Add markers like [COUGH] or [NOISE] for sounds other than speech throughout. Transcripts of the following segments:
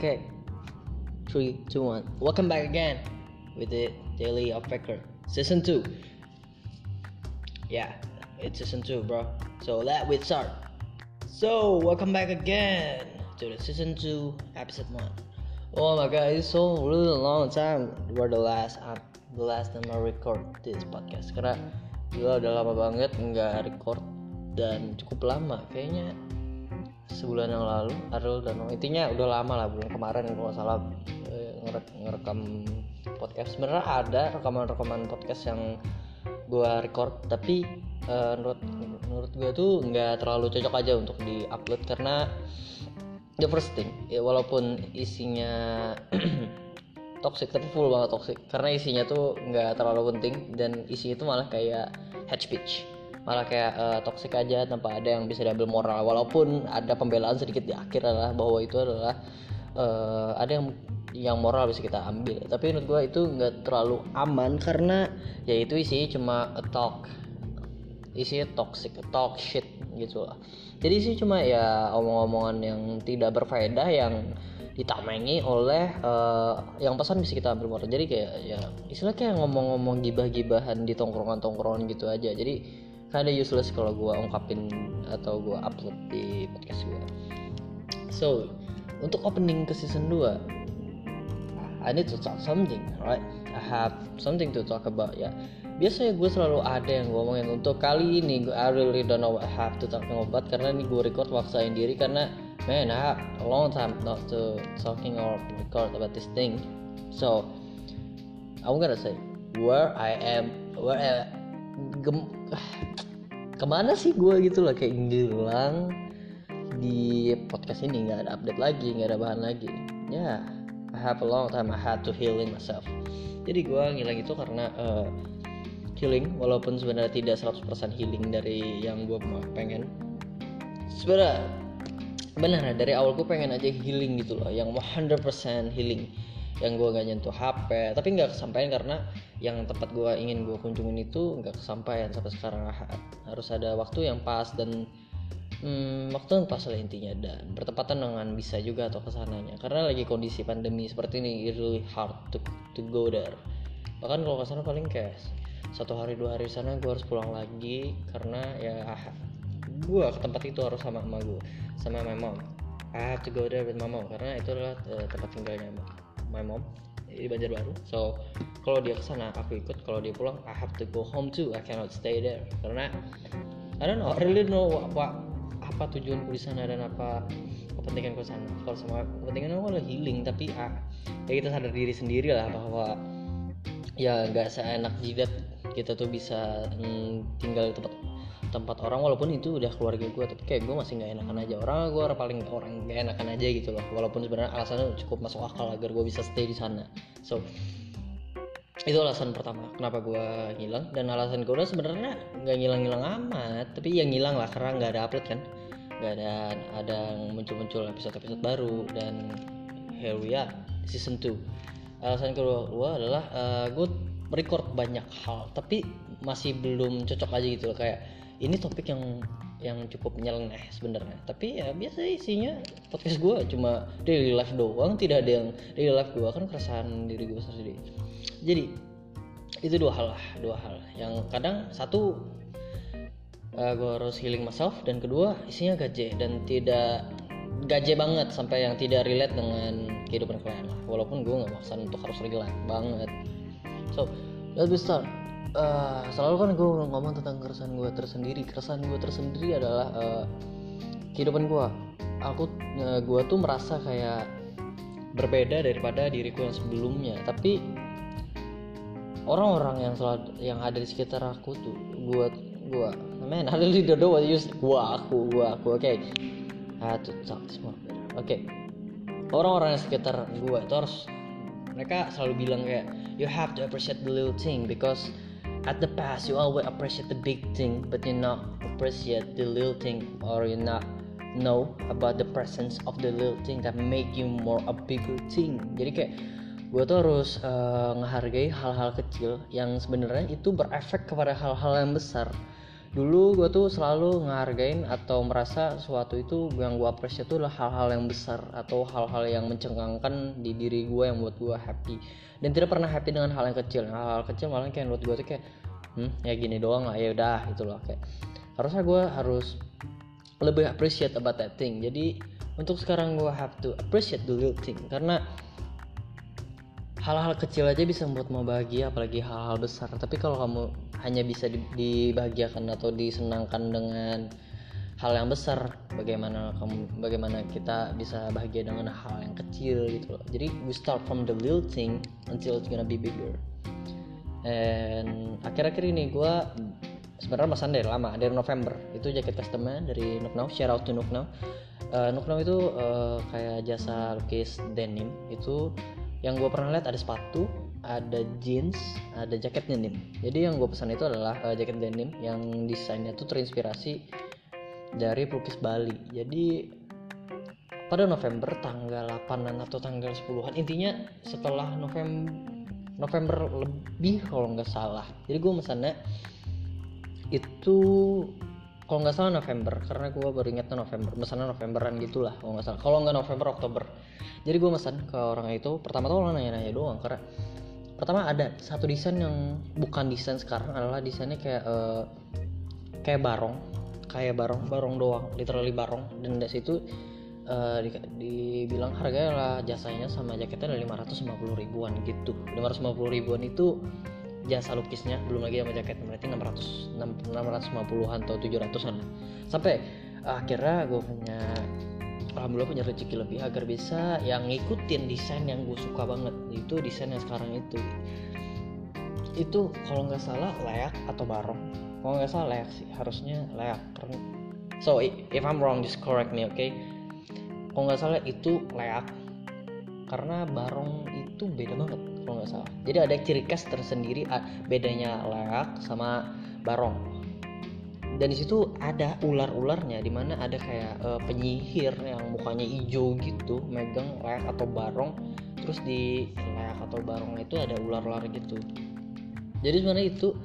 Okay. Three, two, one. Welcome back again with the Daily Uppecker Season 2. Yeah, it's Season 2, bro. So let we start. So, welcome back again to the Season 2, Episode 1. Oh my god, it's so really long time. We're the last uh, the last time I record this podcast karena gila udah lama banget nggak record dan cukup lama kayaknya sebulan yang lalu Arul dan intinya udah lama lah bulan kemarin kalau nggak salah eh, ngerek- ngerekam podcast. Sebenarnya ada rekaman-rekaman podcast yang gua record tapi eh, menurut menurut gue tuh nggak terlalu cocok aja untuk di upload karena the first thing ya walaupun isinya [CLEARS THROAT] toxic tapi full banget toxic. Karena isinya tuh nggak terlalu penting dan isinya itu malah kayak hate speech malah kayak eh, toxic aja tanpa ada yang bisa diambil moral. Walaupun ada pembelaan sedikit di akhir adalah bahwa itu adalah eh, ada yang yang moral bisa kita ambil. Tapi menurut gua itu nggak terlalu aman karena ya itu isinya cuma talk. Isinya toxic talk shit gitu lah. Jadi sih cuma ya omong-omongan yang tidak berfaedah yang ditamengi oleh eh, yang pesan bisa kita ambil moral. Jadi kayak ya istilah kayak ngomong-ngomong gibah-gibahan di tongkrongan-tongkrongan gitu aja. Jadi kinda useless kalau gua ungkapin atau gua upload di podcast gua so untuk opening ke season 2 I need to talk something, right? I have something to talk about ya. Biasanya gue selalu ada yang gue omongin untuk kali ini gue I really don't know what I have to talk about karena ini gue record waksain diri karena man I have a long time not to talking or record about this thing. So I'm gonna say where I am, where I, ke mana sih gue gitu lah kayak ngilang di podcast ini nggak ada update lagi nggak ada bahan lagi. Ya I have a long time I had to healing myself. Jadi gue ngilang itu karena eh, healing walaupun sebenarnya tidak 100% healing dari yang gue pengen. Sebenarnya benar dari awal gue pengen aja healing gitu loh yang 100% healing yang gue gak nyentuh HP tapi nggak kesampaian karena yang tempat gue ingin gue kunjungin itu nggak kesampaian sampai sekarang. Ha- harus ada waktu yang pas dan hmm, waktu yang pas lah intinya. Dan bertepatan dengan bisa juga atau ke sananya. Karena lagi kondisi pandemi seperti ini it's really hard to to go there. Bahkan kalau ke sana paling kayak satu hari dua hari sana gue harus pulang lagi karena ya gue ke tempat itu harus sama emak gue sama my mom. I have to go there with my mom karena itu adalah eh, tempat tinggalnya my mom di Banjarbaru. So kalau dia ke sana aku ikut. Kalau dia pulang I have to go home too. I cannot stay there. Karena I don't know. I really know apa apa tujuanku di sana dan apa kepentinganku sana. Kalau semua kepentingan aku adalah healing. Tapi ah, ya kita sadar diri sendiri lah bahwa ya nggak seenak jidat kita tuh bisa mm, tinggal di tempat tempat orang walaupun itu udah keluarga gue tapi kayak gue masih nggak enakan aja. Orang gue orang paling orang nggak enakan aja gitu loh. Walaupun sebenarnya alasannya cukup masuk akal agar gue bisa stay di sana. So itu alasan pertama kenapa gue ngilang. Dan alasan kedua sebenarnya nggak ngilang-ngilang amat tapi yang ngilang lah karena nggak ada upload kan. Nggak ada ada yang muncul-muncul episode-episode baru dan here we are season 2 alasan kedua gue adalah gue record banyak hal tapi masih belum cocok aja gitu loh. Kayak ini topik yang yang cukup nyeleneh sebenarnya. Tapi ya biasa isinya podcast gue cuma daily life doang tidak ada yang daily life gue kan keresahan diri gue sendiri. Jadi itu dua hal lah dua hal. Yang kadang satu gue harus healing myself dan kedua isinya gaje dan tidak gaje banget sampai yang tidak relate dengan kehidupan kalian lah. Walaupun gue nggak maksa untuk harus relate banget. So let's start Eh, selalu kan gue ngomong tentang keresahan gue tersendiri. Keresahan gue tersendiri adalah eh, kehidupan gue aku eh, gue tuh merasa kayak berbeda daripada diriku yang sebelumnya. Tapi orang-orang yang selalu yang ada di sekitar aku tuh gue gue man I really don't know what use gue aku gue aku oke. Have to talk more oke. Orang-orang yang sekitar gue itu harus mereka selalu bilang kayak you have to appreciate the little thing because at the past you always appreciate the big thing but you not appreciate the little thing or you not know about the presence of the little thing that make you more a bigger thing. Jadi kayak gue tuh harus eh, ngehargai hal-hal kecil yang sebenarnya itu berefek kepada hal-hal yang besar dulu gue tuh selalu ngehargain atau merasa sesuatu itu yang gue appreciate adalah hal-hal yang besar atau hal-hal yang mencengangkan di diri gue yang buat gue happy. Dan tidak pernah happy dengan hal yang kecil. Hal-hal kecil malah kayak menurut gue tuh kayak hmm ya gini doang lah ya udah gitu loh kayak. Harusnya gue harus lebih appreciate about that thing. Jadi untuk sekarang gue have to appreciate the little thing. Karena hal-hal kecil aja bisa membuatmu bahagia apalagi hal-hal besar. Tapi kalau kamu hanya bisa dibahagiakan atau disenangkan dengan hal yang besar bagaimana kamu bagaimana kita bisa bahagia dengan hal yang kecil gitu loh. Jadi we start from the little thing until it's gonna be bigger. And akhir-akhir ini gue sebenarnya pesan dari lama dari November. Itu jaket customnya dari Nuk Now. Share out to Nuk Now. Uh, Now itu uh, kayak jasa lukis denim. Itu yang gue pernah lihat ada sepatu ada jeans ada jaket denim. Jadi yang gue pesan itu adalah uh, jaket denim yang desainnya tuh terinspirasi dari pelukis Bali. Jadi pada November tanggal 8an atau tanggal 10an intinya setelah November November lebih kalau nggak salah. Jadi gue mesannya itu kalau nggak salah November karena gue baru ingetnya November pesanan Novemberan gitulah kalau nggak salah. Kalau nggak November Oktober. Jadi gue pesan ke orang itu pertama tuh orang nanya-nanya doang karena pertama ada satu desain yang bukan desain sekarang adalah desainnya kayak uh, kayak barong kayak barong barong doang literally barong. Dan dari situ uh, di, dibilang harganya lah jasanya sama jaketnya dari 550 ribuan gitu. 550 ribuan itu jasa lukisnya belum lagi sama jaket. Berarti 600 650-an atau 700-an lah. Sampai akhirnya gue punya alhamdulillah punya rezeki lebih agar bisa yang ngikutin desain yang gue suka banget. Itu desain yang sekarang itu. Itu kalau nggak salah layak atau barong? Kalau nggak salah layak sih. Harusnya layak. So if I'm wrong just correct me oke okay? kalau nggak salah itu layak. Karena barong itu beda banget kalau nggak salah. Jadi ada ciri khas tersendiri bedanya layak sama barong. Dan di situ ada ular-ularnya di mana ada kayak uh, penyihir yang mukanya hijau gitu megang layak atau barong terus di layak atau barong itu ada ular-ular gitu. Jadi sebenarnya itu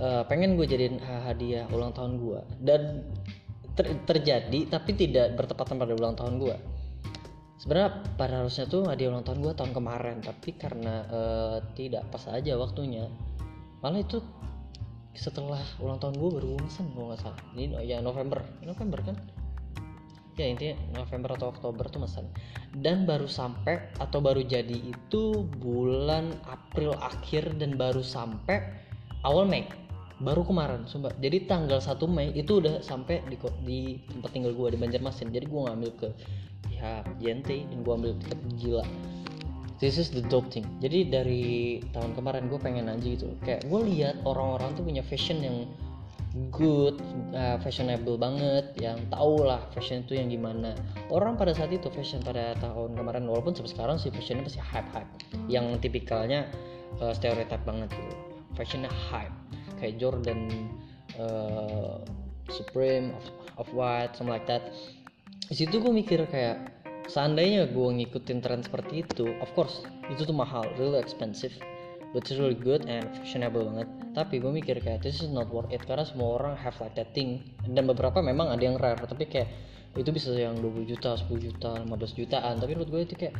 uh, pengen gue jadiin hadiah ulang tahun gue dan ter terjadi tapi tidak bertepatan pada ulang tahun gue sebenarnya pada harusnya tuh hadiah ulang tahun gue tahun kemarin. Tapi karena uh, tidak pas aja waktunya malah itu setelah ulang tahun gue baru mesen gue nggak salah. Ini ya November. November kan? Ya intinya November atau Oktober tuh mesen dan baru sampai atau baru jadi itu bulan April akhir dan baru sampai awal Mei. Baru kemarin sumpah. Jadi tanggal 1 Mei itu udah sampai di, di tempat tinggal gue di Banjarmasin. Jadi gue ngambil ke pihak JNT dan gue ambil tetap gila. This is the dope thing. Jadi dari tahun kemarin gue pengen aja gitu. Kayak gue lihat orang-orang tuh punya fashion yang good uh, fashionable banget yang tau lah fashion itu yang gimana. Orang pada saat itu fashion pada tahun kemarin walaupun sampai sekarang sih fashionnya pasti hype hype yang tipikalnya uh, stereotype banget gitu. Fashionnya hype. Kayak Jordan uh, Supreme of, of White something like that. Di situ gue mikir kayak seandainya gue ngikutin tren seperti itu of course itu tuh mahal really expensive but it's really good and fashionable banget. Tapi gue mikir kayak this is not worth it karena semua orang have like that thing. Dan beberapa memang ada yang rare tapi kayak itu bisa yang 20 juta 10 juta 15 jutaan. Tapi menurut gue itu kayak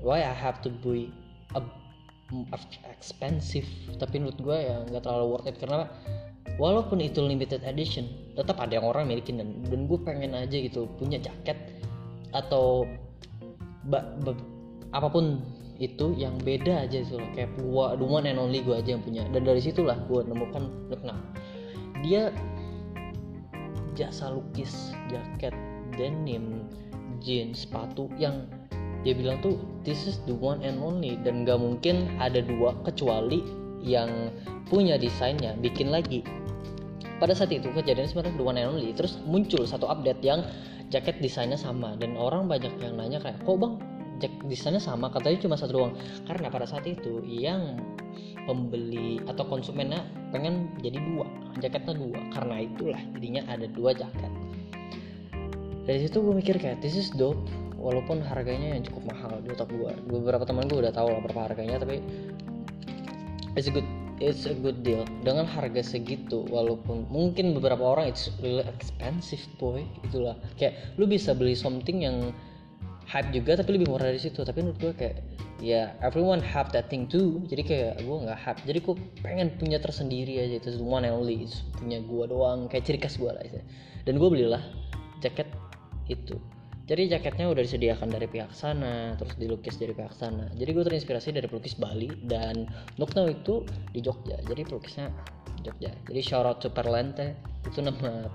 why I have to buy a, expensive tapi menurut gue ya nggak terlalu worth it. Karena walaupun itu limited edition tetap ada yang orang milikin dan dan gue pengen aja gitu punya jaket atau ba, ba, apa pun itu yang beda aja gitu loh kayak gua the one and only gue aja yang punya. Dan dari situlah gue nemukan nah dia jasa lukis jaket denim jeans sepatu yang dia bilang tuh this is the one and only. Dan gak mungkin ada dua kecuali yang punya desainnya. Bikin lagi pada saat itu kejadian sebenarnya the one and only. Terus muncul satu update yang jaket desainnya sama. Dan orang banyak yang nanya kayak kok bang jaket desainnya sama? Katanya cuma satu doang. Karena pada saat itu yang pembeli atau konsumennya pengen jadi dua jaketnya dua. Karena itulah jadinya ada dua jaket. Dari situ gue mikir kayak this is dope. Walaupun harganya yang cukup mahal di otak gue beberapa teman gue udah tahu lah berapa harganya tapi it's good it's a good deal. Dengan harga segitu walaupun mungkin beberapa orang it's really expensive boy. Itulah. Kayak lu bisa beli something yang hype juga tapi lebih murah dari situ. Tapi menurut gue kayak ya everyone have that thing too. Jadi kayak gue nggak hype. Jadi gue pengen punya tersendiri aja. Itu one and only. Itu punya gue doang. Kayak ciri khas gue lah dan gue belilah jaket itu jadi jaketnya udah disediakan dari pihak sana terus dilukis dari pihak sana. Jadi gue terinspirasi dari pelukis Bali dan Nukno itu di Jogja. Jadi pelukisnya Jogja. Jadi shout out to Perlente itu nama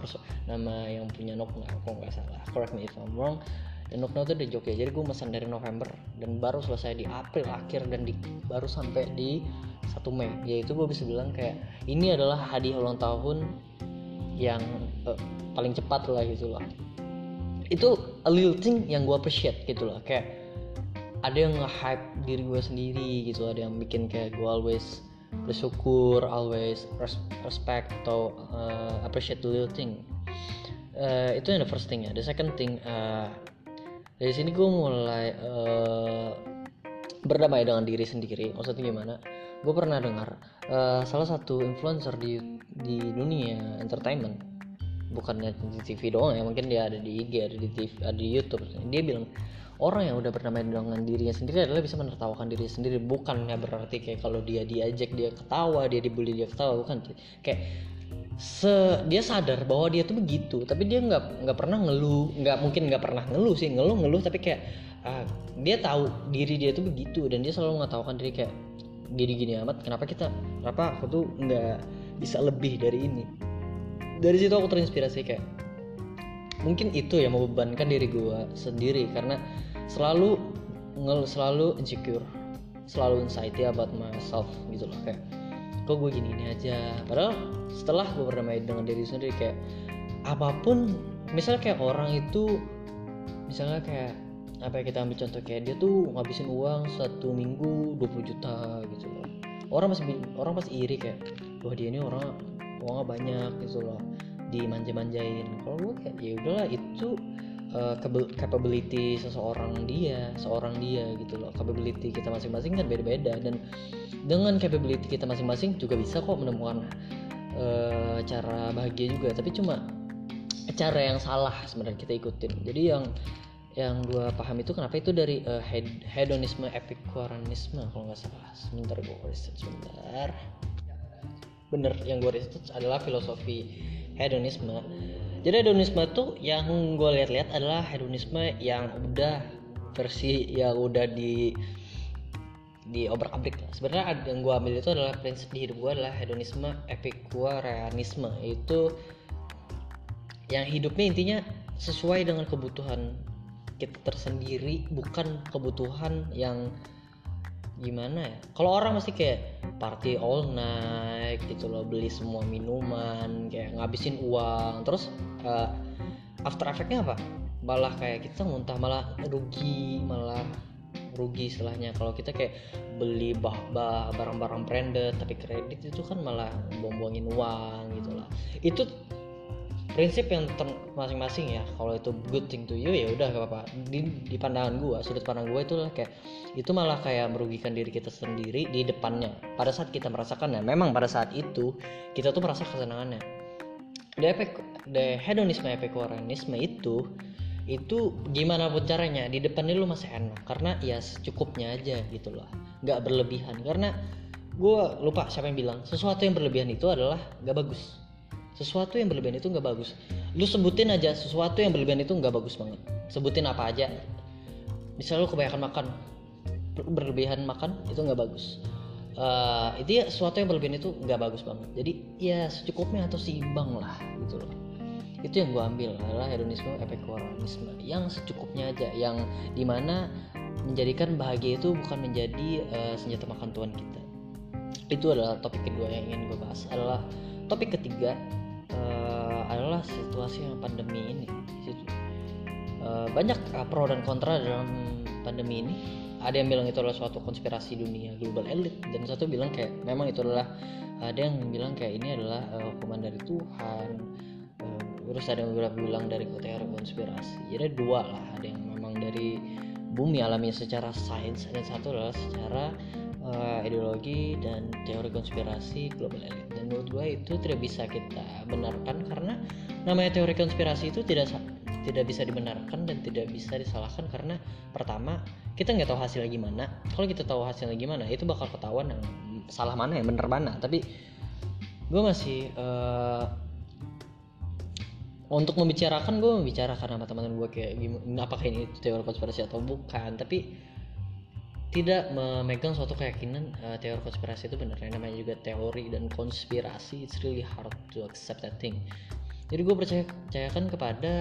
nama yang punya Nukno kalau nggak salah. Correct me if I'm wrong. Dan Nukno itu di Jogja. Jadi gue pesan dari November dan baru selesai di April akhir dan di, baru sampai di 1 Mei. Yaitu gue bisa bilang kayak ini adalah hadiah ulang tahun yang uh, paling cepat lah gitu lah itu a little thing yang gue appreciate gitu loh. Kayak ada yang nge-hype diri gue sendiri gitu. Ada yang bikin kayak gue always bersyukur always respect atau uh, appreciate the little thing. Uh, itu yang the first thing ya the second thing uh, dari sini gue mulai uh, berdamai dengan diri sendiri. Maksudnya gimana? Gue pernah dengar uh, salah satu influencer di di dunia entertainment bukannya di TV doang ya mungkin dia ada di IG ada di TV ada di YouTube. Dia bilang orang yang udah bernama dengan dirinya sendiri adalah bisa menertawakan dirinya sendiri bukannya berarti kayak kalau dia diajak dia ketawa dia dibully dia ketawa bukan. Kayak se dia sadar bahwa dia tuh begitu tapi dia nggak nggak pernah ngeluh nggak mungkin nggak pernah ngeluh sih ngeluh ngeluh tapi kayak uh, dia tahu diri dia tuh begitu dan dia selalu mengetawakan diri kayak gini gini amat kenapa kita kenapa aku tuh nggak bisa lebih dari ini dari situ aku terinspirasi kayak mungkin itu yang membebankan diri gue sendiri karena selalu ngel selalu insecure selalu anxiety about myself gitu loh kayak kok gue gini ini aja. Padahal setelah gue berdamai dengan diri sendiri kayak apa pun misalnya kayak orang itu misalnya kayak apa ya kita ambil contoh kayak dia tuh ngabisin uang satu minggu 20 juta gitu loh. Orang pasti orang pasti iri kayak wah dia ini orang uangnya banyak gitu loh dimanja-manjain. Kalau gue kayak ya udahlah itu uh, capability seseorang dia seorang dia gitu loh. Capability kita masing-masing kan beda-beda dan dengan capability kita masing-masing juga bisa kok menemukan uh, cara bahagia juga. Tapi cuma cara yang salah sebenarnya kita ikutin. Jadi yang yang gue paham itu kenapa itu dari uh, hedonisme epikureanisme kalau nggak salah. Sebentar gue riset sebentar bener yang gue riset adalah filosofi hedonisme. Jadi hedonisme tuh yang gue lihat-lihat adalah hedonisme yang udah versi yang udah di di obrak abrik sebenarnya yang gue ambil itu adalah prinsip di hidup gue adalah hedonisme epikureanisme itu yang hidupnya intinya sesuai dengan kebutuhan kita tersendiri bukan kebutuhan yang gimana ya? Kalau orang masih kayak party all night gitu loh beli semua minuman kayak ngabisin uang. Terus uh, after effectnya apa? Malah kayak kita muntah malah rugi malah rugi istilahnya. Kalau kita kayak beli bah bah barang-barang branded tapi kredit itu kan malah buang-buangin uang gitu lah. Itu prinsip yang masing-masing ya. Kalau itu good thing to you ya udah gak apa-apa. Di, di pandangan gue sudut pandang gue itu lah kayak itu malah kayak merugikan diri kita sendiri di depannya. Pada saat kita merasakannya memang pada saat itu kita tuh merasa kesenangannya. The, efek, the hedonisme itu itu gimana pun caranya di depannya lu masih enak. Karena ya secukupnya aja gitu loh nggak berlebihan. Karena gue lupa siapa yang bilang sesuatu yang berlebihan itu adalah nggak bagus sesuatu yang berlebihan itu nggak bagus. Lu sebutin aja sesuatu yang berlebihan itu nggak bagus banget. Sebutin apa aja. Misalnya lu kebanyakan makan. Berlebihan makan itu nggak bagus. Uh, itu ya sesuatu yang berlebihan itu nggak bagus banget. Jadi ya secukupnya atau seimbang lah gitu loh. Itu yang gue ambil adalah hedonisme epikureanisme yang secukupnya aja yang di mana menjadikan bahagia itu bukan menjadi uh, senjata makan tuan kita. Itu adalah topik kedua yang ingin gue bahas adalah topik ketiga uh, adalah situasi yang pandemi ini uh, banyak uh, pro dan kontra dalam pandemi ini. Ada yang bilang itu adalah suatu konspirasi dunia global elite dan satu bilang kayak memang itu adalah ada yang bilang kayak ini adalah uh, hukuman dari Tuhan. Uh, terus ada yang bilang, bilang dari teori konspirasi. Jadi dua lah ada yang memang dari bumi alami secara sains dan satu adalah secara uh, ideologi dan teori konspirasi global elite dan menurut gue itu tidak bisa kita benarkan karena namanya teori konspirasi itu tidak tidak bisa dibenarkan dan tidak bisa disalahkan karena pertama kita nggak tahu hasilnya gimana. Kalau kita tahu hasilnya gimana itu bakal ketahuan yang salah mana yang benar mana. Tapi gue masih uh, untuk membicarakan gue membicarakan sama teman-teman gue kayak gimana apakah ini teori konspirasi atau bukan. Tapi tidak memegang suatu keyakinan uh, teori konspirasi itu benar. Yang namanya juga teori dan konspirasi it's really hard to accept that thing. Jadi gue percaya percayakan kepada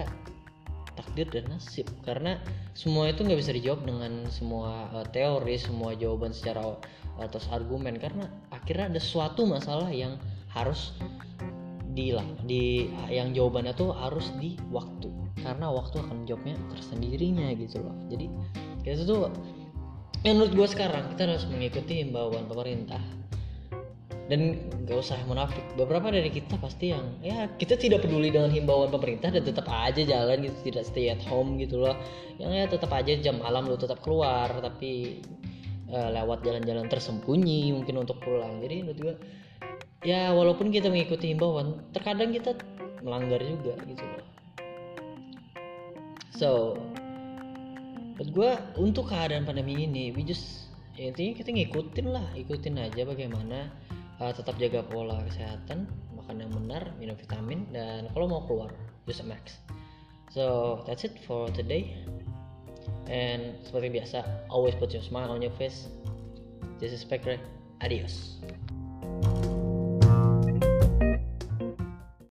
takdir dan nasib. Karena semua itu nggak bisa dijawab dengan semua uh, teori semua jawaban secara atas argumen. Karena akhirnya ada suatu masalah yang harus di di yang jawabannya tuh harus di waktu. Karena waktu akan jawabnya tersendirinya gitu loh. Jadi itu tuh menurut gue sekarang kita harus mengikuti himbauan pemerintah. Dan gak usah munafik. Beberapa dari kita pasti yang ya kita tidak peduli dengan himbauan pemerintah dan tetap aja jalan gitu tidak stay at home gitu loh. Yang ya tetap aja jam malam lu tetap keluar tapi uh, lewat jalan-jalan tersembunyi mungkin untuk pulang. Jadi menurut gue ya walaupun kita mengikuti himbauan terkadang kita melanggar juga gitu loh. So buat gue untuk keadaan pandemi ini we just ya intinya kita ngikutin lah ikutin aja bagaimana uh, tetap jaga pola kesehatan makan yang benar minum vitamin dan kalau mau keluar use a max so that's it for today. And seperti biasa always put your smile on your face. This is Spectre. Adios